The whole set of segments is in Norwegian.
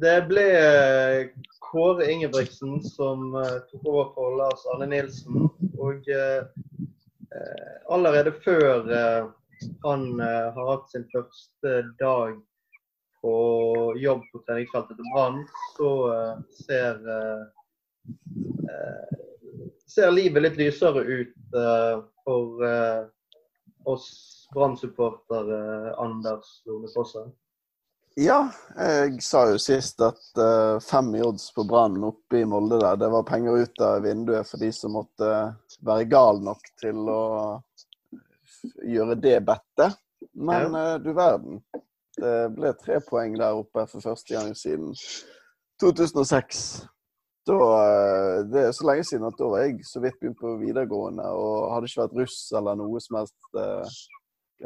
Det ble eh, Kåre Ingebrigtsen som eh, tok over for Lars Arne Nilsen. Og eh, allerede før han har hatt sin første dag på jobb på treningsfeltet til Brann, så ser, ser livet litt lysere ut for oss Brann-supportere, Anders Lone Fosse. Ja, jeg sa jo sist at uh, fem i odds på Brann oppe i Molde der, det var penger ut av vinduet for de som måtte være gal nok til å gjøre det bettet. Men uh, du verden. Det ble tre poeng der oppe for første gang siden 2006. Da, uh, det er så lenge siden at da var jeg så vidt begynt på videregående og hadde ikke vært russ eller noe som helst. Uh,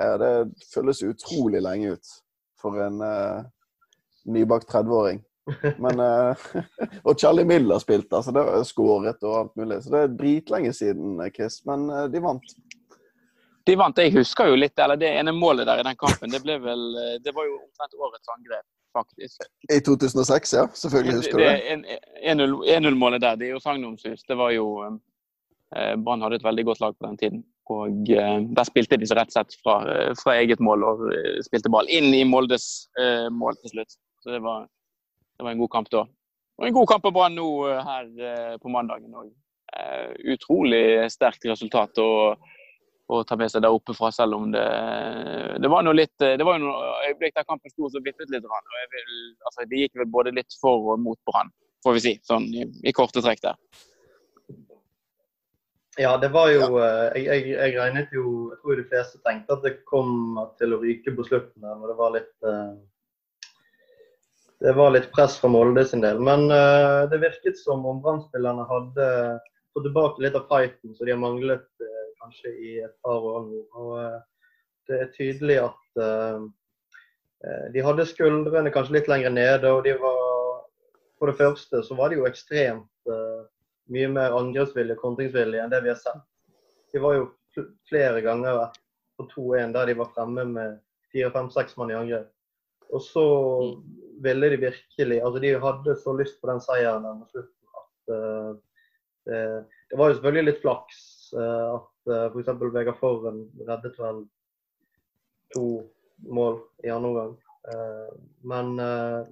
ja, Det føles utrolig lenge ut for en uh, nybakt 30-åring. Men, uh, og Charlie Miller spilte, altså det var skåret og alt mulig. Så det er dritlenge siden, Chris. Men uh, de vant. De vant. Jeg husker jo litt, eller det ene målet der i den kampen, det ble vel eh, Det var jo omtrent årets angrep, faktisk. I 2006, ja. Selvfølgelig husker du det. det 1-0-målet der, det er jo sagnomsust. Det var jo eh, Brann hadde et veldig godt lag på den tiden. Og eh, der spilte de så rett og slett fra, eh, fra eget mål og eh, spilte ball inn i Moldes mål til slutt. Så det var, det var en god kamp da. Og en god kamp på Brann nå her på mandagen òg. utrolig sterkt resultat å, å ta med seg der oppe fra, selv om det, det var noe litt Det var jo noen øyeblikk der kampen sto og vippet litt. Og vil, altså, det gikk vel både litt for og mot Brann, får vi si, sånn i, i korte trekk der. Ja, det var jo eh, jeg, jeg, jeg regnet jo Jeg tror de fleste tenkte at det kom til å ryke på slutten der når det var litt eh, Det var litt press fra Molde sin del. Men uh, det virket som om Brann-spillerne hadde fått tilbake litt av fighten som de har manglet kanskje i et par år nå. Og det er tydelig at de hadde skuldrene kanskje litt lenger nede. og de var For det første så var de jo ekstremt mye mer angrepsvilje og kontringsvilje enn det vi har sett. De var jo flere ganger på 2-1 der de var fremme med fire-fem-seks mann i angrep. Og så ville de virkelig Altså, de hadde så lyst på den seieren mot slutten at uh, det, det, var jo selvfølgelig litt flaks uh, at uh, f.eks. Vegard Forren reddet vel to mål i andre omgang. Uh, men,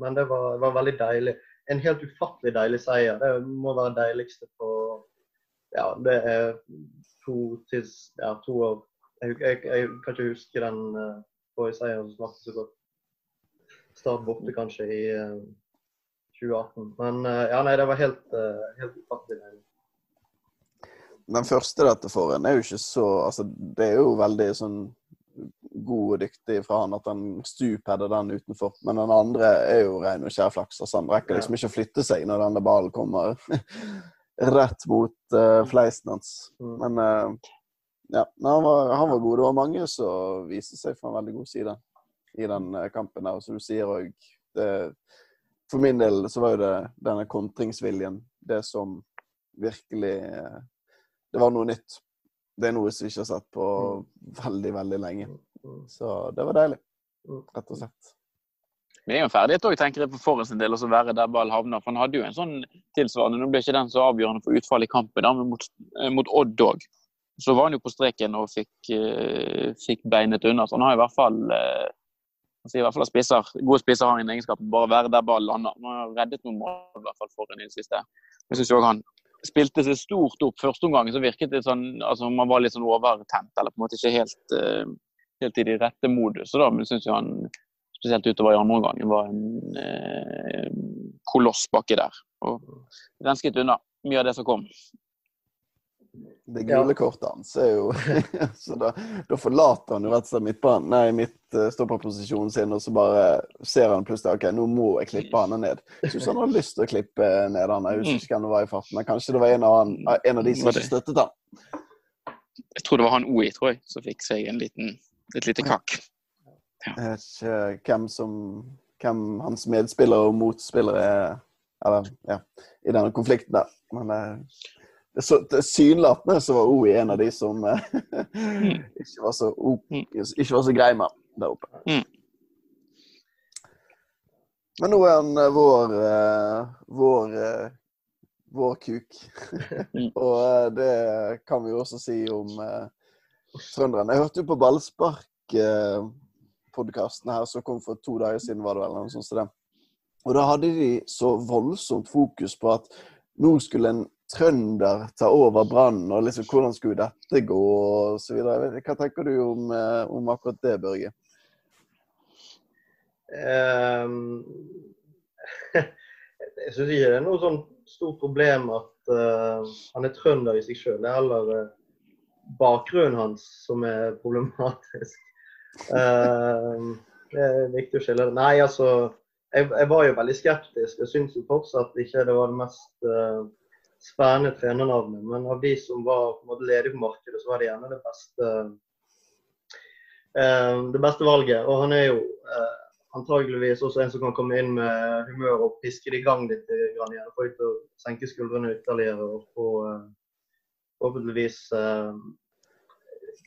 men det, var, var veldig deilig en helt ufattelig deilig seier. Det må være deiligste på Ja, det er to til ja, to år. Jeg, jeg, jeg, kan ikke huske den uh, forrige seieren som smakte så godt. Start borte kanskje i uh, eh, 2018. Men uh, ja, nei, det var helt, helt ufattelig deilig. Den første dette for en er jo ikke så altså, Det er jo veldig sånn god og dyktig fra han at han stupheader den utenfor. Men den andre er jo ren og skjær flaks. Altså, han rekker liksom ikke å flytte seg når denne ballen kommer rett mot uh, fleisen hans. Mm. Men uh, ja, han var, han var, god. Det var mange som viste seg fra en veldig god side i den uh, kampen der. Og som du sier òg For min del så var jo det denne kontringsviljen det som virkelig Det var noe nytt. Det er noe som vi ikke har sett på mm. veldig, veldig lenge. Så det var deilig, mm. rett og slett. Men det er jo en ferdighet òg, tenker jeg, for sin del, å være der ballen havner. For han hadde jo en sånn tilsvarende Nå ble ikke den så avgjørende for utfallet i kampen, men mot, eh, mot Odd òg. Så var han jo på streken og fikk, uh, fikk beinet unna. Så han har i hvert fall uh, i hvert fall spisser, Gode spisser har en egenskap bare være der ballen lander. Han har reddet noen mål i hvert fall for en i det siste. Jeg syns òg han spilte seg stort opp første omgang. Så virket det sånn altså man var litt sånn overtent, eller på en måte ikke helt uh, helt i de rette moduset. Da. Men syns han spesielt utover i andre omgang var en eh, koloss baki der. Og rensket unna mye av det som kom. Det gule kortet hans er jo så da, da, forlater han jo rett og slett midtbanen, nei, midt uh, stopperposisjonen sin, og så bare ser han plutselig OK, nå må jeg klippe han ned. Jeg syns han hadde lyst til å klippe ned han. Jeg husker ikke hvem det var i farten, men kanskje det var en av, han, en av de som ikke støttet han. Jeg tror det var han OI, tror jeg, som fikk seg en liten et lite kakk. Ja. Jeg vet ikke hvem som hvem hans medspillere og motspillere er eller, ja, i denne konflikten der. Men tilsynelatende så, så var O en av de som eh, mm. ikke, var så, mm. ikke var så grei med der oppe. Mm. Men nå er han eh, vår, eh, vår, vår kuk. og eh, det kan vi jo også si om eh, trønderen. Jeg hørte jo på Ballspark-podkasten her som kom for to dager siden, var det vel? Noe sånt det. Og da hadde de så voldsomt fokus på at nå skulle en trønder ta over Brann, og liksom hvordan skulle dette gå, og så videre. Hva tenker du om, eh, om akkurat det, Børge? Um, jeg syns ikke det er noe sånn stort problem at uh, han er trønder i seg sjøl. Det er heller uh, bakgrunnen hans som er problematisk. Uh, det er viktig å skille det. Nei, altså jeg, jeg, var jo veldig skeptisk. Jeg syns jo fortsatt ikke det var det mest spennende trenernavnet. Men av de som var på en måte ledige på markedet, så var det gjerne det beste, det beste valget. Og han er jo antageligvis også en som kan komme inn med humør og piske det i gang litt. Grann igjen, Få til å senke skuldrene ytterligere og få uh, forhåpentligvis uh,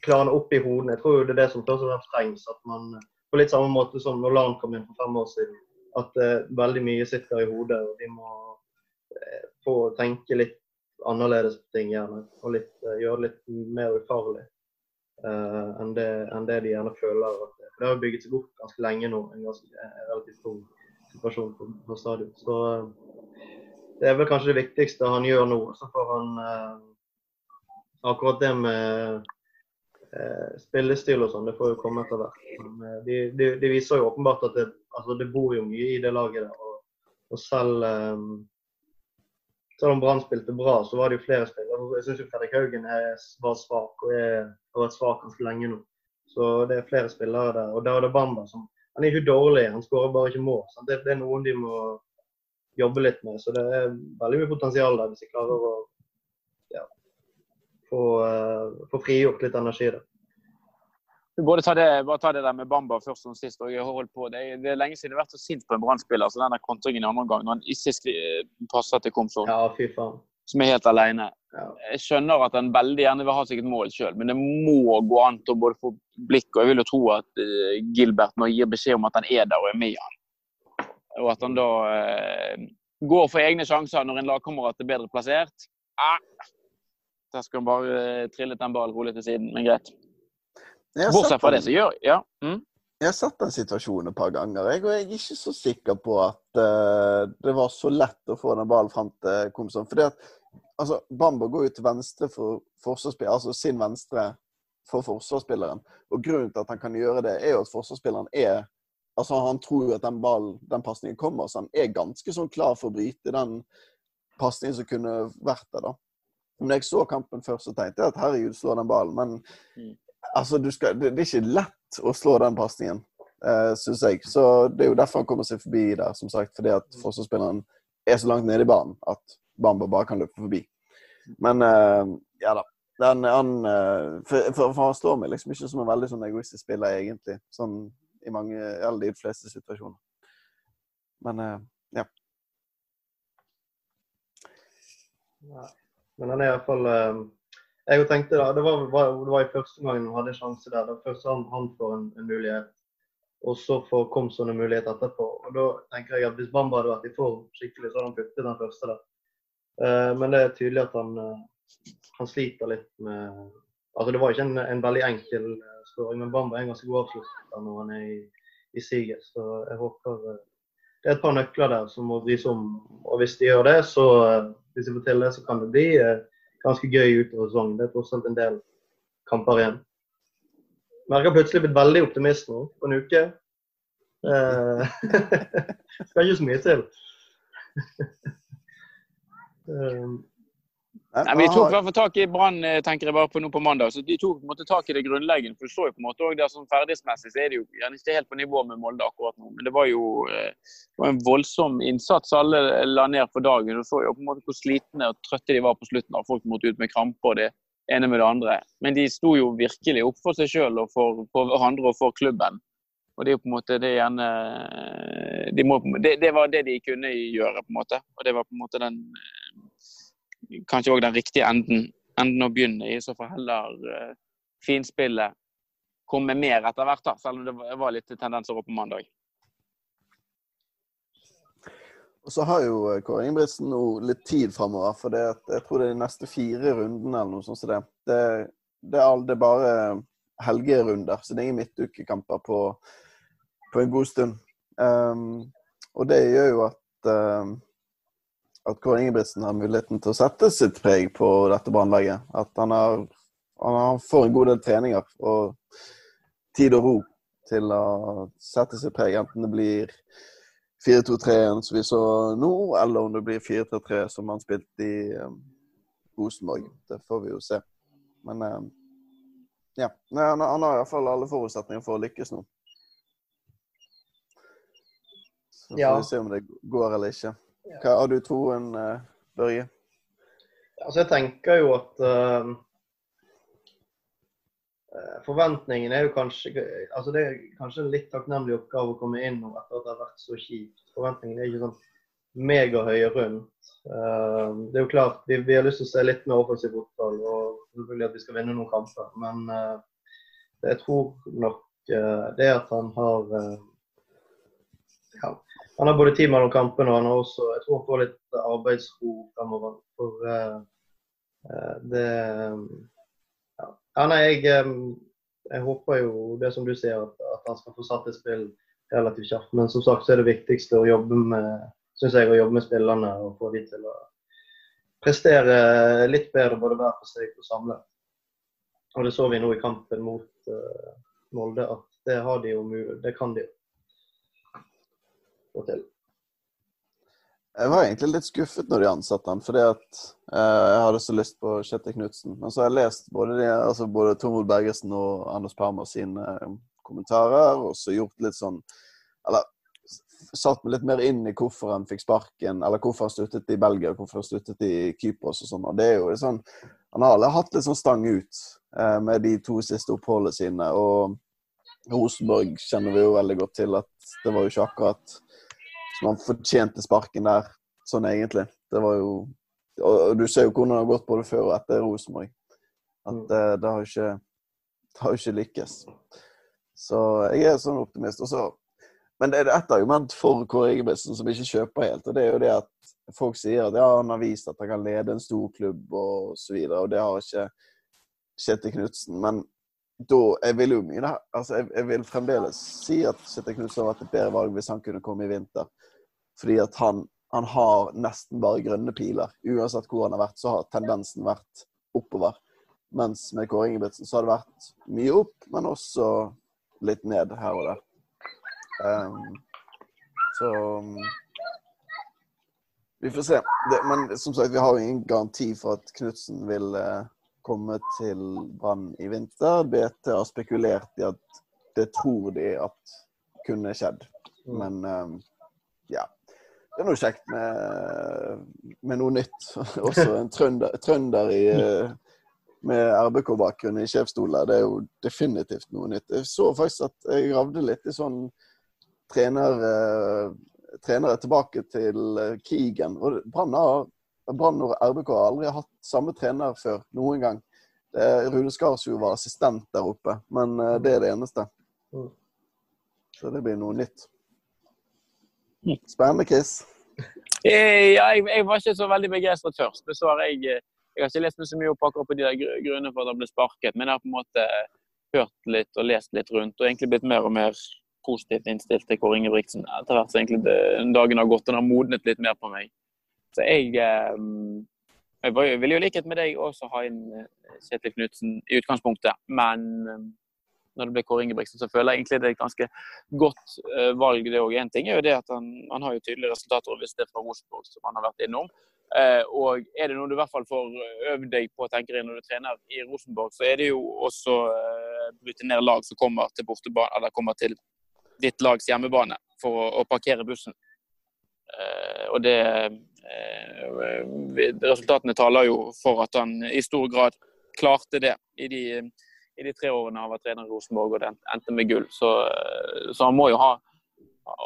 klarene opp i hodene. Jeg tror det er det som først og fremst trengs. at man På litt samme måte som når LAN kom inn for fem år siden. At uh, veldig mye sitter i hodet. og De må uh, få tenke litt annerledes på ting gjerne. Og litt, gjøre det litt mer ufarlig enn det, enn, det, de gjerne føler at for det har bygget seg opp ganske lenge nå, en ganske relativt stor situasjon på, på stadion. Så eh, det er vel kanskje det viktigste han gjør nå. Så får han eh, Akkurat det med eh, spillestil og sånn, det får jo komme etter hvert. Men eh, de, de, de, viser jo åpenbart at det, altså det bor jo mye i det laget der. Og, og selv um, selv om Brann spilte bra, så var det jo flere spillere. Jeg syns Fredrik Haugen er, var svak og er, har vært svak ganske lenge nå. Så det er flere spillere der. Og Dauda Bamba som, han er ikke dårlig, han skårer bare ikke mål. Det, det, er noen de må jobbe litt med. Så det er veldig mye potensial der hvis de klarer å få, uh, få, frigjort litt energi der. Både ta det, bare ta det der med Bamba først og sist. og jeg har holdt på. Det er, det er lenge siden jeg har vært så sint på en brannspiller så den kontringen i andre omgang, når han ikke passer til Komsson. Ja, fy faen som er helt alene. Jeg skjønner at han veldig gjerne vil ha seg et mål sjøl, men det må gå an til å både få blikk. Og jeg vil jo tro at uh, Gilbert nå gir beskjed om at han er der og er med han. Og at han da uh, går for egne sjanser når en lagkamerat er bedre plassert. Ah, der skal han bare uh, trille den ballen rolig til siden, men greit. Bortsett fra det så gjør ja. Mm? Jeg har sett den situasjonen et par ganger, jeg, og jeg er ikke så sikker på at uh, det var så lett å få den ballen fram til Komsom. Fordi at altså, Bamba går jo til venstre for forsvarsspilleren, altså sin venstre for forsvarsspilleren. Og grunnen til at han kan gjøre det, er jo at forsvarsspilleren er Altså, han tror jo at den ballen, den pasningen kommer, så han er ganske sånn klar for å bryte den pasningen som kunne vært der, da. Men jeg så kampen først, så tenkte jeg at herregud, slå den ballen. Men mm. altså, skal, det, det, er ikke lett å slå den pasningen, uh, syns jeg. Så det er jo derfor han kommer seg forbi der, som sagt. Fordi at forsvarsspilleren er så langt nede i banen at Bamba bare kan løpe forbi. Men uh, ja da. Den, han, uh, for, for, for, han slår meg liksom ikke som en veldig sånn egoistisk spiller, egentlig. Sånn i mange, eller de fleste situasjoner. Men uh, ja. ja. Men han er iallfall uh, Jeg tenkte da, det var, var, det var i første gangen han hadde sjanse der. Det var først han, han får en, en mulighet og så får kom sånne muligheter etterpå. Og da tenker jeg at Hvis Bamba hadde vært i form skikkelig, så hadde han puttet den første der. Eh, men det er tydelig at han, eh, han, sliter litt med Altså Det var ikke en, en veldig enkel uh, skåring, men Bamba er en ganske god avslutter når han er i, i siget. Så jeg håper Det er et par nøkler der som må vris om. Og hvis de gjør det, så hvis de får til det, så kan det bli ganske gøy utover sesongen. Det er tross alt en del kamper igjen. Merker plutselig blitt veldig optimist nå på en uke. Eh, skal ikke så mye til. um, Nei, vi tok i hvert fall tak i Brann eh, tenker jeg bare på nå på mandag. så De tok på en måte tak i det grunnleggende. for du så jo på en måte også der sånn Ferdighetsmessig så er det jo gjerne ikke helt på nivå med Molde akkurat nå. Men det var jo eh, det var en voldsom innsats alle la ned for dagen. Du så jo på en måte hvor slitne og trøtte de var på slutten. av Folk måtte ut med kramper og det ene med det andre. Men de sto jo virkelig opp for seg sjøl og for, for hverandre og for klubben. Og det er jo på en måte det gjerne de må, det, det, var det de kunne gjøre, på en måte. Og det var på en måte den Kanskje òg den riktige enden, enden å begynne i. Så får heller uh, finspillet komme mer etter hvert, da, selv om det var litt tendenser opp på mandag. Og så har jo eh, Kåre Ingebrigtsen nå litt tid framover, for det, jeg tror det er de neste fire rundene eller noe sånt Så det. Det, det, er, det er bare helgerunder, så det er ingen midtukekamper på, på en god stund. Um, og det gjør jo at um, at Kåre Ingebrigtsen har muligheten til å sette sitt preg på dette brannlaget. At han, har, han får en god del treninger og tid og ro til å sette sitt preg, enten det blir 4-2-3-en som vi så nå, eller om det blir 4-3-3 som han spilte i um, Rosenborg. Det får vi jo se. Men um, ja. Han, han har iallfall alle forutsetninger for å lykkes nå. Så får ja. vi se om det går eller ikke. Hva har du troen, uh, Børge? Altså, jeg tenker jo at uh, Eh, forventningen er jo kanskje altså Det er kanskje en litt takknemlig oppgave å komme inn etter at det har vært så kjipt. Forventningene er ikke sånn megahøye rundt. Uh, det er jo klart, vi, vi, har lyst til å se litt mer offensiv fotball og selvfølgelig at vi skal vinne noen kamper. Men uh, jeg tror nok det at han har ja, Han har både tid mellom kampene og han har også jeg tror han får litt arbeidsro fremover. For det ja, nei, jeg, jeg, håper jo det som du sier, at, at han skal få satt et spill relativt kjapt. Men som sagt så er det viktigste å jobbe med synes jeg, å jobbe med spillerne og få de til å prestere litt bedre både hver for seg og samlet. Og det så vi nå i kampen mot uh, Molde, at det har de jo det kan de jo få til. Jeg var egentlig litt skuffet når de ansatte han, fordi at eh, jeg hadde så lyst på Kjetil Knutsen. Men så har jeg lest både, de, altså både Tormod Bergesen og Anders Parmer sine eh, kommentarer, og så gjort litt sånn Eller satt meg litt mer inn i hvorfor han fikk sparken, eller hvorfor han sluttet i Belgia, hvorfor han sluttet i Kypros og sånn. Og det er jo sånn Han har hatt litt sånn stang ut eh, med de to siste oppholdene sine. Og Rosenborg kjenner vi jo veldig godt til at det var jo ikke akkurat så man fortjente sparken der, sånn egentlig. Det var jo Og du ser jo hvordan det har gått både før og etter Rosenborg. At det, mm. det, har ikke det har ikke lykkes. Så jeg er sånn optimist. Også, men det er ett argument for Kåre Ingebrigtsen som ikke kjøper helt. og Det er jo det at folk sier at ja, han har vist at han kan lede en stor klubb og så videre. Og det har ikke Kjetil Knutsen. Men da Jeg vil jo mye altså jeg, jeg, vil fremdeles si at Sitte Knutsen har vært et bedre valg hvis han kunne komme i vinter. Fordi at han, han, har nesten bare grønne piler. Uansett hvor han har vært, så har tendensen vært oppover. Mens med Kåre Ingebrigtsen så har det vært mye opp, men også litt ned her og der. Um, så Vi får se. Det, men som sagt, vi har jo ingen garanti for at Knutsen vil uh, komme til Brann i vinter. BT har spekulert i at det tror de at kunne skjedd. Mm. Men um, ja det er noe kjekt med, med noe nytt. Også en trønder, trønder i, eh, med RBK-bakgrunn i sjefsstoler. Det er jo definitivt noe nytt. Jeg så faktisk at jeg gravde litt i sånn trener, eh, trenere tilbake til Kigen. Og Brann og RBK har aldri hatt samme trener før noen gang. Rune Skarsfjord var assistent der oppe, men det er det eneste. Mm. Så det blir noe nytt. Spennende, Chris. Eh, ja, jeg, jeg, var ikke så veldig begeistret først. Men så har jeg, eh, jeg har ikke lest meg så mye opp akkurat på de der grunnene for at han ble sparket, men jeg har på en måte hørt litt og lest litt rundt, og egentlig blitt mer og mer positivt innstilt til Kåre Ingebrigtsen etter hvert som dagen har gått og den har modnet litt mer på meg. Jeg, eh, jeg vil jo i likhet med deg også ha inn Kjetil Knutsen i utgangspunktet, men når det ble Kåre Ingebrigtsen, så føler jeg egentlig det er et ganske godt uh, valg. det også. Én ting er jo det at han, han har jo tydelige resultater hvis det er fra Rosenborg, som han har vært innom. Uh, og er det noe du i hvert fall får øvd deg på tenker jeg, når du trener i Rosenborg, så er det jo også uh, bryte ned lag som kommer til bortebane, eller kommer til ditt lags hjemmebane for å, å parkere bussen. Og det Resultatene taler jo for at han i stor grad klarte det i de i de tre årene han var trener i Rosenborg og det endte med gull. Så, eh, så han må jo, ha,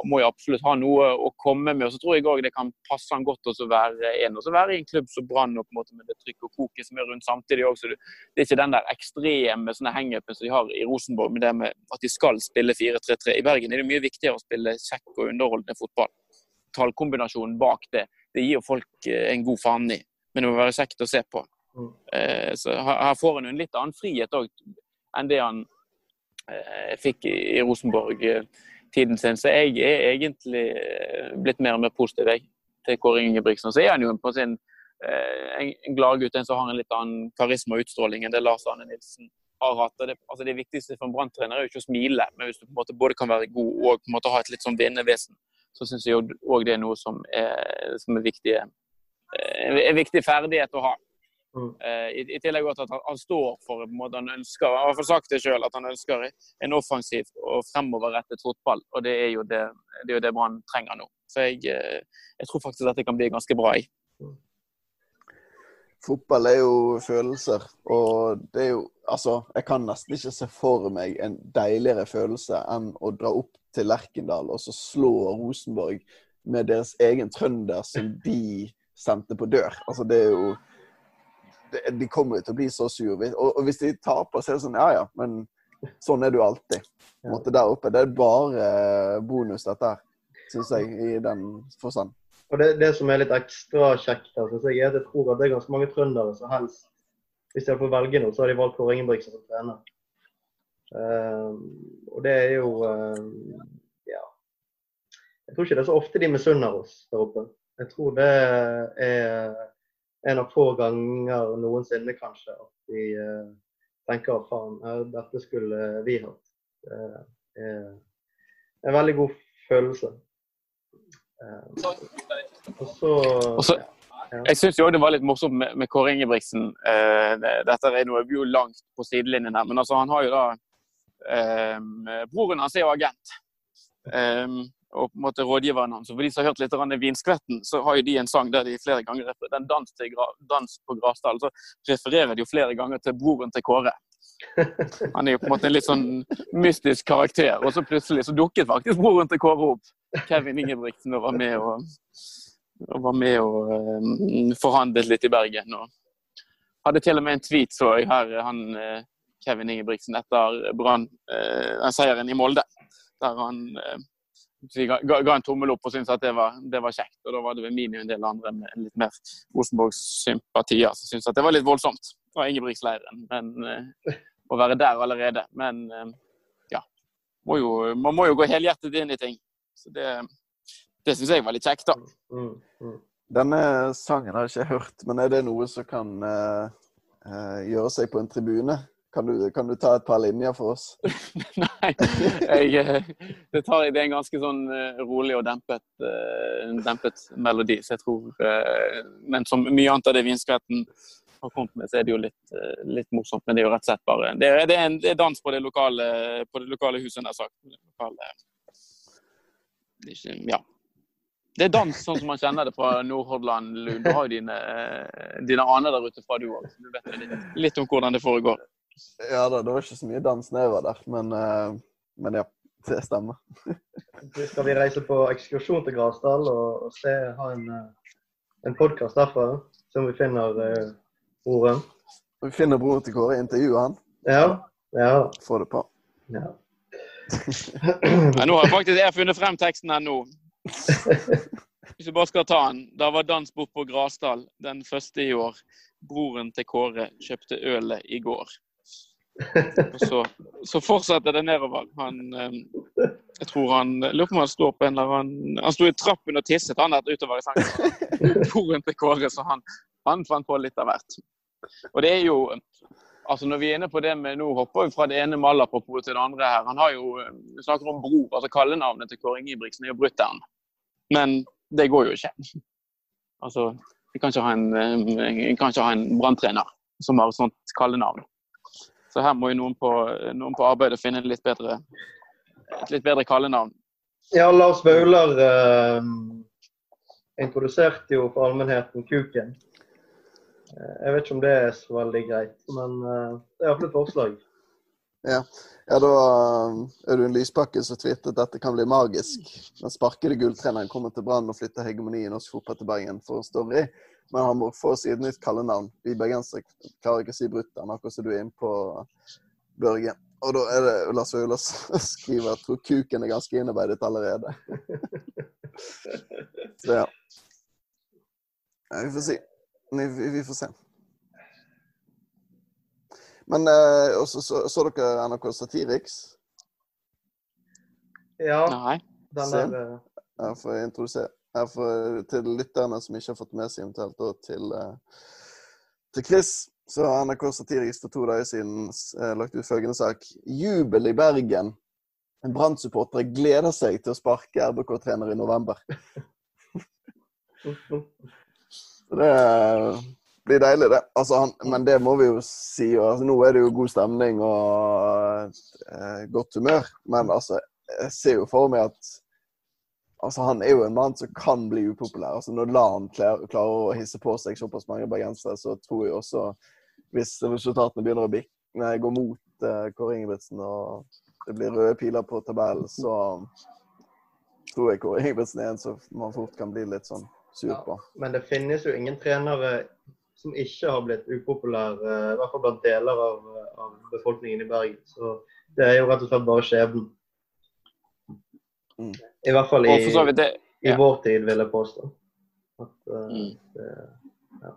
må jo absolutt ha noe å komme med. og Så tror jeg òg det kan passe han godt å være en, og være i en klubb som Brann og på en måte med det trykk og koket som er rundt samtidig også. Det er ikke den der ekstreme hangupen som de har i Rosenborg med det med at de skal spille 4-3-3. I Bergen er det mye viktigere å spille kjekk og underholdende fotball. tallkombinasjonen bak det, det gir jo folk eh, en god faen i. Men det må være kjekt å se på. Mm. Eh, så her får han en litt annen frihet òg enn det han eh, fikk i, i Rosenborg-tiden sin. Så jeg er egentlig eh, blitt mer og mer positiv jeg, til Kåre Ingebrigtsen. Så er han jo på sin eh, en, en gladgutt, en som har en litt annen karisma og utstråling enn det Lars Arne Nilsen har hatt. Det, altså det viktigste for en branntrener er jo ikke å smile, men hvis du på en måte både kan være god og på en måte ha et litt sånn vinnevesen, så syns jeg òg det er noe som er, som er viktig, eh, en viktig ferdighet å ha. Mm. Eh, I, I tillegg også at han, han står for måte han ønsker han har i sagt det selv, at han ønsker en offensiv og fremoverrettet fotball. Og det er jo det, det, er jo det Brann trenger nå. Så jeg, eh, jeg tror faktisk at det kan bli ganske bra. Jeg. Fotball er jo følelser, og det er jo Altså, jeg kan nesten ikke se for meg en deiligere følelse enn å dra opp til Lerkendal og så slå Rosenborg med deres egen trønder som de sendte på dør. Altså, det er jo det, De kommer jo til å bli så sur. Og, og hvis de taper, så er det sånn Ja ja, men sånn er det jo alltid. På en måte der oppe. Det er bare bonus, dette her, syns jeg, i den forstand. Og det, det som er litt ekstra kjekt her, synes jeg, er at jeg tror at det er ganske mange trøndere som helst Hvis de får velge noe, så har de valgt Kåre Ingebrigtsen som trener. Uh, og det er jo uh, Ja. Jeg tror ikke det er så ofte de misunner oss der oppe. Jeg tror det er en av få ganger noensinne, kanskje, at de uh, tenker at faen, eh, dette skulle vi hatt. Det er en veldig god følelse. Eh, og så Og så- ja. Jeg syns det var litt morsomt med, med Kåre Ingebrigtsen. Eh, dette er noe jo langt på sidelinjen her, men altså, han har jo da eh, Broren hans er jo agent. Eh, og på en måte rådgiveren hans. For de som har hørt litt av Vinskvetten, så har jo de en sang der de flere ganger den dans, til dans på Grasdal, så refererer de jo flere ganger til broren til Kåre. Han er jo på en måte en litt sånn mystisk karakter, og så plutselig så dukket faktisk broren til Kåre opp. Kevin Ingebrigtsen og var med og, og, var med og eh, forhandlet litt i Bergen. og Hadde til og med en tweet, så jeg her, han eh, Kevin Ingebrigtsen etter Brann, den seieren i Molde. Der han ga, en tommel opp og syntes at det var, det var kjekt. Og da var det ved min og en del andre med litt mer Rosenborg-sympatier som syntes at det var litt voldsomt. Det Ingebrigtsleiren. Men å være der allerede. Men ja. Må jo, man må jo gå helhjertet inn i ting. Så det, det syns jeg var litt kjekt, da. Mm, mm. Denne sangen har jeg ikke hørt, men er det noe som kan uh, uh, gjøre seg på en tribune? Kan du, kan du ta et par linjer for oss? Nei, jeg, eh, det, tar, det er en ganske sånn rolig og dempet, uh, dempet melodi. Så jeg tror, men som mye annet av det Vinskvetten har kommet med, så er det jo litt, litt morsomt. Men det er jo rett og slett bare Det er, det er, en, det er dans på det lokale, på det lokale huset, nær sagt. Det lokale, det er ikke, ja. Det er dans sånn som man kjenner det fra Nordhordland, Lund. Du har jo dine, eh, dine aner der ute fra du òg. Du vet litt, litt om hvordan det foregår. Ja da, det var ikke så mye dans nedover jeg var der, men, eh, men ja. Det stemmer. du skal vi reise på ekskursjon til Grasdal og, og se, ha en, eh, en podkast derfra. Se om vi finner uh, broren. Vi finner broren til Kåre, intervjuer han, Ja. Ja. får det på. ja. Nei, nå har jeg faktisk jeg funnet frem teksten her nå. Hvis du bare skal ta den. Da var dans bort på Grasdal den første i år. Broren til Kåre kjøpte ølet i går. Og så, så fortsetter det nedover. Han eh, Jeg tror han Lurer på om han står på en eller annen Han sto i trappen og tisset han der utover i sangen. Broren til Kåre, så han, han fant på litt av hvert. Og det er jo Altså Når vi er inne på det med Nå hopper vi fra det ene malapropos til det andre her. Han har jo Vi snakker om bror. altså Kallenavnet til Kåre Ingebrigtsen er jo brutter'n. Men det går jo ikke. Altså, vi kan ikke ha en, eh, en branntrener som har et sånt kallenavn. Så her må jo noen på, noen på arbeidet finne litt bedre, et litt bedre kallenavn. ja, Lars Vaular eh, introduserte jo for allmennheten Kuken. Eh, jeg vet ikke om det er så veldig greit, men eh, det er iallfall et forslag. Ja, da er du en Lysbakken som tvitret at dette kan bli magisk. Den sparkede gulltreneren kommer til Brann og flytter hegemonien norsk fotball til Bergen for Story. Men han må få seg et nytt kallenavn. Vi bergensere klarer ikke å si brutter'n, akkurat som du er inne på, Børge. Og da er det Lars Vaular skriver at tror kuken er ganske innarbeidet allerede. Så ja. ja. Vi får se. Vi, vi får se. Men eh, også, så, så dere NRK Satiriks? Ja, Nei. den Se. der eh, Jeg får introdusere får, Til lytterne som ikke har fått med seg eventuelt, og til, eh, til Chris, så har NRK Satiriks for to dager siden eh, lagt ut følgende sak. Jubel i Bergen. En Brann-supporter gleder seg til å sparke RBK-trener i november. Det blir deilig, det. Altså, han, men det må vi jo si. Altså, nå er det jo god stemning og eh, godt humør. Men altså, jeg ser jo for meg at altså, han er jo en mann som kan bli upopulær. Altså, når LAN klarer å hisse på seg såpass mange bergensere, så tror jeg også, hvis resultatene begynner å gå mot eh, Kåre Ingebrigtsen og det blir røde piler på tabellen, så tror jeg Kåre Ingebrigtsen er en som man fort kan bli litt sånn sur Ja. Men det finnes jo ingen trenere som ikke har blitt upopulære, i hvert fall blant deler av, av befolkningen i Bergen. Så det er jo rett og slett bare skjebnen. Mm. I hvert fall i, det, det i vår tid, vil jeg påstå. At, uh, Mm. det, ja.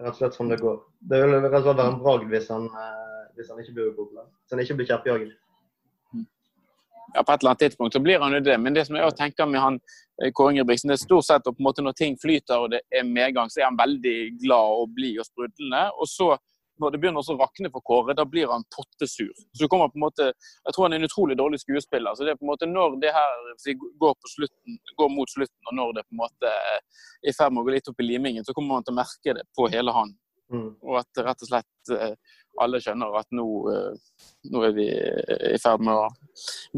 rett og slett sånn det går. Det vil rett og slett være en bragd hvis han, eh, hvis han ikke blir upopulær. Hvis han ikke blir kjeppjaget. Ja, på et eller annet tidspunkt så blir han jo det. Men det som jeg tenker med han eh, Kåre Ingebrigtsen, det er stort sett på en måte når ting flyter og det er medgang, så er han veldig glad og blid og sprudlende. Og så når det begynner å rakne for Kåre, da blir han pottesur. Så du kommer på en måte, Jeg tror han er en utrolig dårlig skuespiller. så det er på en måte Når det her går, på slutten, går mot slutten, og når det på en måte er i ferd med å gå litt opp i limingen, så kommer man til å merke det på hele han. Mm. Og at rett og slett eh, alle skjønner at nå, eh, nå er vi eh, i ferd med å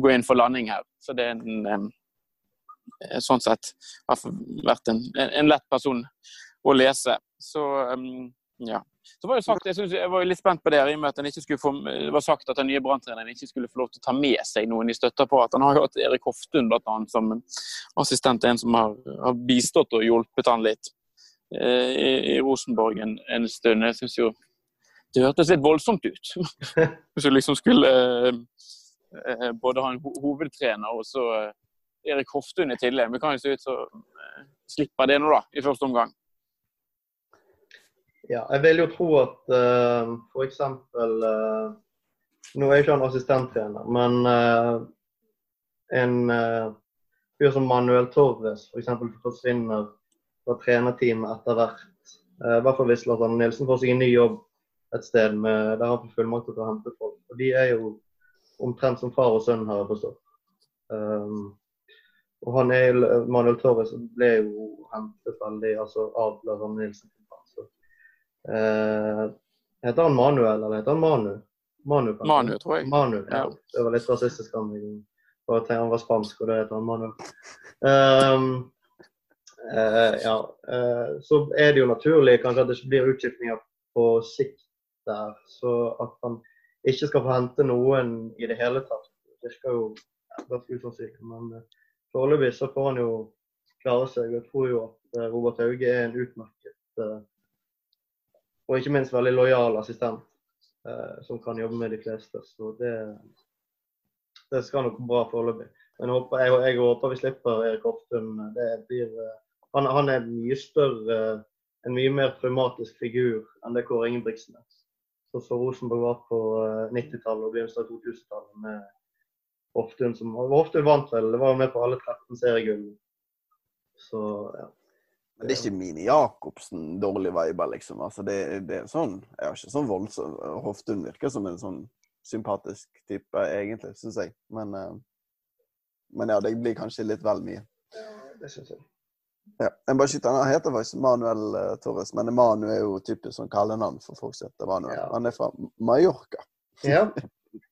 gå inn for landing her. Så det er en, sånn sett har vært en, en, lett person å lese. Så ja. Så var det sagt, jeg, synes, jeg var litt spent på det, i og med at få, det var sagt at den nye branntreneren ikke skulle få lov til å ta med seg noen i støtteapparatet. Han har jo hatt Erik Hoftun blant annet, som assistent, en som har, har bistått og hjulpet han litt eh, i, i Rosenborg en, en stund. Jeg synes jo det hørtes litt voldsomt ut. Hvis du liksom skulle eh, eh, både ha en ho hovedtrener og så eh, Erik Hoftun i tillegg. Men kan jo se ut som eh, slipper det nå, da, i første omgang. Ja, jeg vil jo tro at uh, f.eks. Uh, nå er jeg ikke han assistenttrener, men uh, en uh, fyr som Manuel Torres f.eks. For forsvinner fra trenerteamet etter hvert. Uh, I hvert fall hvis Lars Arne Nilsen får seg en ny jobb et sted med, der han får fullmakt til å hente folk. Og de er jo omtrent som far og sønn, har jeg forstått. Um, og han er, Manuel Torres ble jo hentet veldig altså, av Lars Arne Nilsen. Så, Uh, heter han Manuel, eller heter han Manu? Manu, kanskje? Manu, tror jeg. Manu, ja. Ja. Det var litt rasistisk av meg. Han var spansk, og det heter han Manu. Um, uh, ja, Uh, så er det jo naturlig kanskje at det ikke blir utskiftninger på sikt der. Så at han ikke skal få hente noen i det hele tatt, virker jo ganske usannsynlig. Men eh, foreløpig så får han jo klare seg. Jeg tror jo at eh, Robert Hauge er en utmerket eh, og ikke minst veldig lojal assistent som kan jobbe med de fleste. Så det, det skal nok bra foreløpig. Men jeg håper, jeg, jeg håper vi slipper Erik Hoftun. Han, han er mye større, en mye mer traumatisk figur enn det Kåre Ingebrigtsen er. Så som Rosenborg var på eh, 90-tallet og begynnelsen av 2000-tallet med Hoftun som Hoftun vant vel, det var jo med på alle 13 seriegull. Så ja. Men det er ikke Mini Jacobsen dårlig viber, liksom. Altså, det, det er sånn Jeg har ikke sånn voldsom Hoftun virker som en sånn sympatisk type, egentlig, syns jeg. Men, eh, men ja, det blir kanskje litt vel mye. Det synes jeg. Ja. Jeg bare skyter, Han heter faktisk Manuel uh, Torres, men Manu er jo typisk sånn kallenavn for folk som heter Manuel. Ja. Han er fra Mallorca. Ja.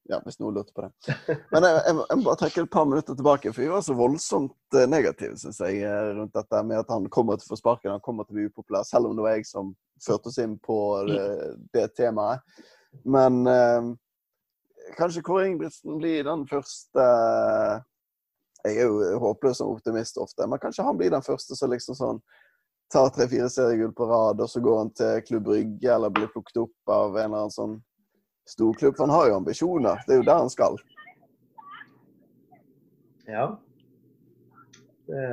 Ja, hvis noen lurte på det. Men jeg, jeg, jeg må bare trekke et par minutter tilbake, for vi var så voldsomt eh, negative, syns jeg, eh, rundt dette med at han kommer til å få sparken, han kommer til å bli upopulær, selv om det var jeg som førte oss inn på det, det temaet. Men eh, kanskje Kåre Ingebrigtsen blir den første Jeg er jo håpløs som optimist ofte, men kanskje han blir den første som liksom sånn tar tre-fire seriegull på rad, og så går han til Klubb Rygge eller blir plukket opp av en eller annen sånn storklubb. For han har jo ambisjoner. Det er jo der han skal. Ja. Det,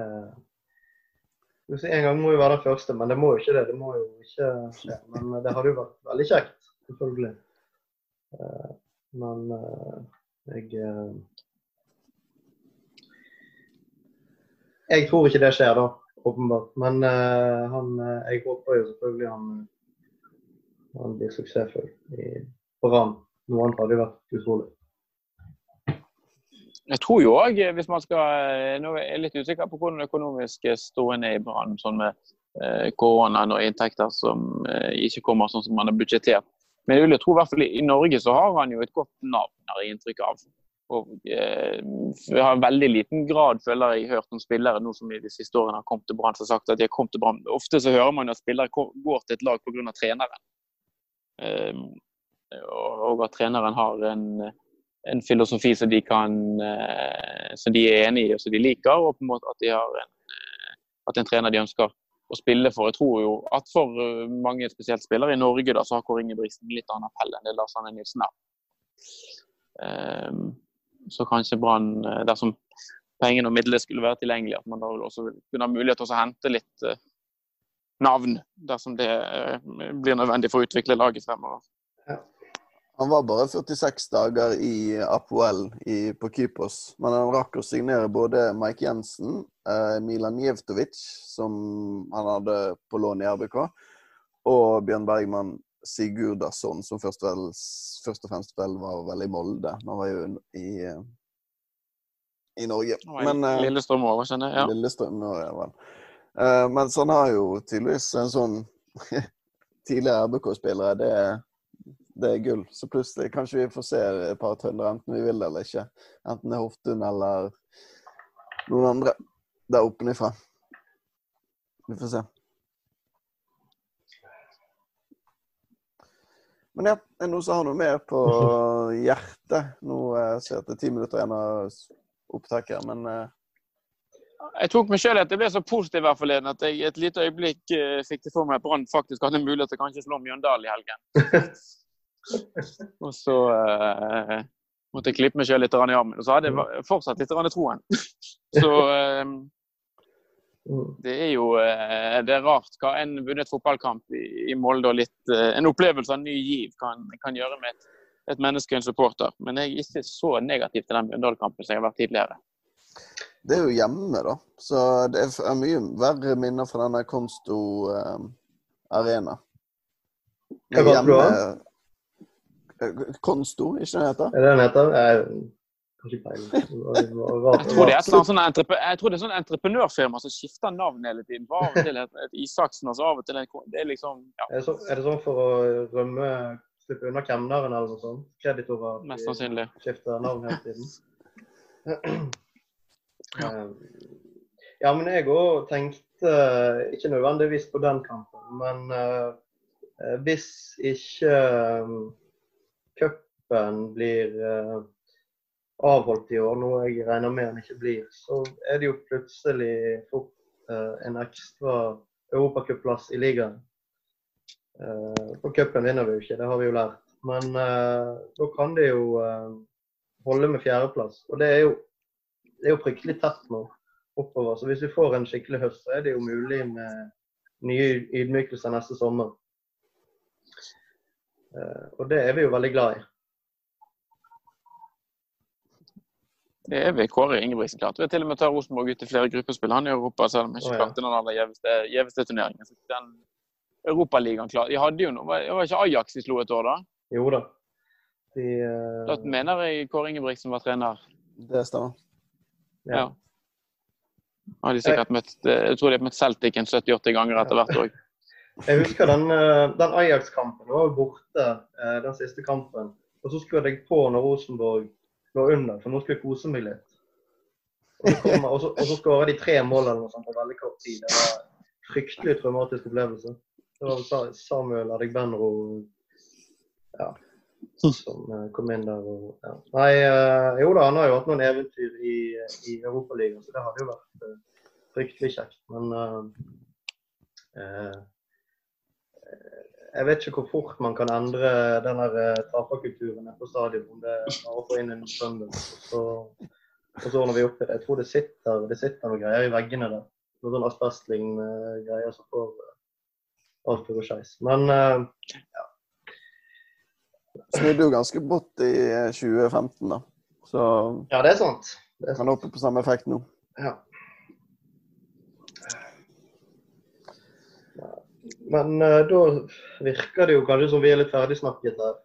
En gang må jo være den første, men det må jo ikke det. Det må jo ikke. Men det hadde jo vært veldig kjekt, selvfølgelig. Eh, Men eh, jeg Jeg tror ikke det skjer, da, åpenbart. Men uh, han, eh, jeg håper jo selvfølgelig han, han blir suksessfull i, Brann. Noe annet hadde jo vært utrolig. Jeg tror jo òg, hvis man skal eh, Nå er jeg litt usikker på hvordan det økonomiske stående er i Brann, sånn med eh, koronaen og inntekter som eh, ikke kommer sånn som man har budsjettert. Men jeg vil jo tro i hvert fall i Norge så har han jo et godt navn, har jeg inntrykk av. Og eh, jeg har en veldig liten grad føler jeg hørt om spillere nå som i de siste årene har kommet til Brann som sagt at de har kommet til Brann. Ofte så hører man at spillere går til et lag pga. treneren. Eh, og at treneren har en, en filosofi som de kan eh, som de er enig i og som de liker, og på en måte at de har en, eh, at en trener de ønsker å spille for. Jeg tror jo at for eh, mange spesielt spillere i Norge da, så har Kåre Ingebrigtsen litt annen appell enn det Lars Arne Nilsen har. Ehm, så kanskje Brann, eh, dersom pengene og midlene skulle være tilgjengelige, at man da også kunne ha mulighet til å hente litt eh, navn dersom det eh, blir nødvendig for å utvikle laget fremover. Han var bare 46 dager i Apoel på Kypros, men han rakk å signere både Mike Jensen, eh, Milan Jevtovic, som han hadde på lån i RBK, og Bjørn Bergman Sigurdarsson, som først, vel, først og fremst vel var vel i Molde. Han var jo i, i Norge. Men, eh, Lillestrøm òg, skjønner jeg. Ja. Lillestrøm ja vel. Eh, mens han har jo tydeligvis en sånn tidligere RBK-spillere. Det, det er gull. Så plutselig kanskje vi får se et par trøndere, enten vi vil det eller ikke. Enten det er Hoftun eller noen andre der oppenifra. Vi får se. Men ja, er det noen som har noe mer på hjertet? Nå eh, ser jeg at det er ti minutter igjen av opptaket, men eh, Jeg tok meg selv i at jeg ble så positiv her forleden at jeg et lite øyeblikk eh, fikk det for meg at Brann faktisk hadde en mulighet til kanskje å slå Mjøndalen i helgen. Og så uh, måtte jeg klippe meg selv litt i armen. Og så hadde jeg fortsatt litt troen. Så Mm. Det er jo eh, det er rart hva en vunnet fotballkamp i, Molde og litt eh, en opplevelse av ny giv kan, kan gjøre med et, et menneske og en supporter. Men jeg er ikke så negativ til den Mjøndalen-kampen som jeg har vært tidligere. Det er jo hjemme, da. Så det er mye verre minner fra denne Konsto eh, Arena. Hva du Eh, Konsto, ikke det heter? Er det den heter? Jeg, Jeg tror det er sånn, jeg er sånn entreprenørfirma som skifter navn hele tiden. Av og til et, et Isaksen, altså av og til en det, er liksom ja, Er det, så, er det sånn for å rømme, slippe unna kemneren eller noe sånt? Kreditorer Mest sannsynlig. skifter navn hele tiden? Ja. Ja, men jeg òg tenkte ikke nødvendigvis på den kampen, men eh, eh, hvis ikke eh, cupen blir eh, avholdt i år, noe jeg regner med han ikke blir, så er det jo plutselig fort uh, en ekstra europacupplass i ligaen. Uh, For cupen vinner vi jo ikke, det har vi jo lært. Men uh, da kan de jo holde med fjerdeplass. Og det er jo, det er jo fryktelig tett nå oppover. Så hvis vi får en skikkelig høst, så er det jo mulig med nye ydmykelser neste sommer. Og det er vi jo veldig glad i. Det er vi. Kåre Ingebrigtsen klarte vi til og med å ta Rosenborg ut i flere gruppespill han i Europa, selv om han ikke oh, ja. klarte den aller gjeveste, gjeveste turneringen. Så Den Europaligaen klarte De hadde jo noe, var det var ikke Ajax de slo et år da? Jo da. De, uh... Da mener jeg Kåre Ingebrigtsen var trener. Det stemmer. ja. Ja. Har de sikkert møtt, eh, jeg tror de har møtt Celtic en 70-80 ganger etter hvert òg. Jeg husker den, eh, den Ajax-kampen. Var jo borte den siste kampen. Og så skrudde jeg på når Rosenborg lå under, for nå skulle jeg kose meg litt. Og så, kommer- og de tre mål eller noe sånt på veldig kort tid. Det var en fryktelig traumatisk opplevelse. Det var Samuel Adegbenro ja, som eh, kom inn der. Og, ja. Nei, eh, jo da, han har jo hatt noen eventyr i, i Europaligaen, så det hadde jo vært eh, fryktelig kjekt. Men uh, eh, jeg vet ikke hvor fort man kan endre den eh, taperkulturen på stadion. Om det er å få inn en søndag, og så, og så ordner vi opp i det. Jeg tror det sitter, det sitter noen greier i veggene der. noen sånn asbestlignende greier som får eh, alt til å gå skeis. Men ja. Snudde jo ganske brått i eh, 2015, da. Så ja, det er sant. Det er sant. kan oppe på samme effekt nå. Ja. Men uh, da virker det jo kanskje som vi er litt ferdigsnakket her.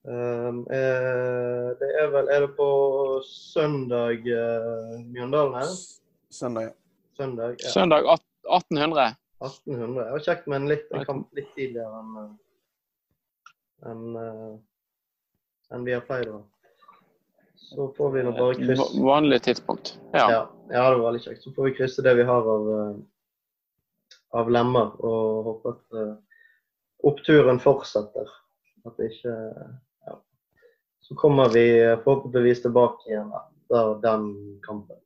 Um, er, det er vel Er det på søndag uh, Mjøndalen her? Søndag. Søndag ja, Søndag 1800. 1800. Det var kjekt med en litt, en kamp litt tidligere enn eh, enn, eh, enn vi har pleid å ha. Så får vi nå bare krysse vanlig tidspunkt. Ja. Ja, ja, det var veldig kjekt. Så får vi krysse det vi har av, eh, av lemmer, og håper at uh, oppturen fortsetter. At ikke ja. Så kommer vi eh, forhåpentligvis tilbake igjen etter den kampen.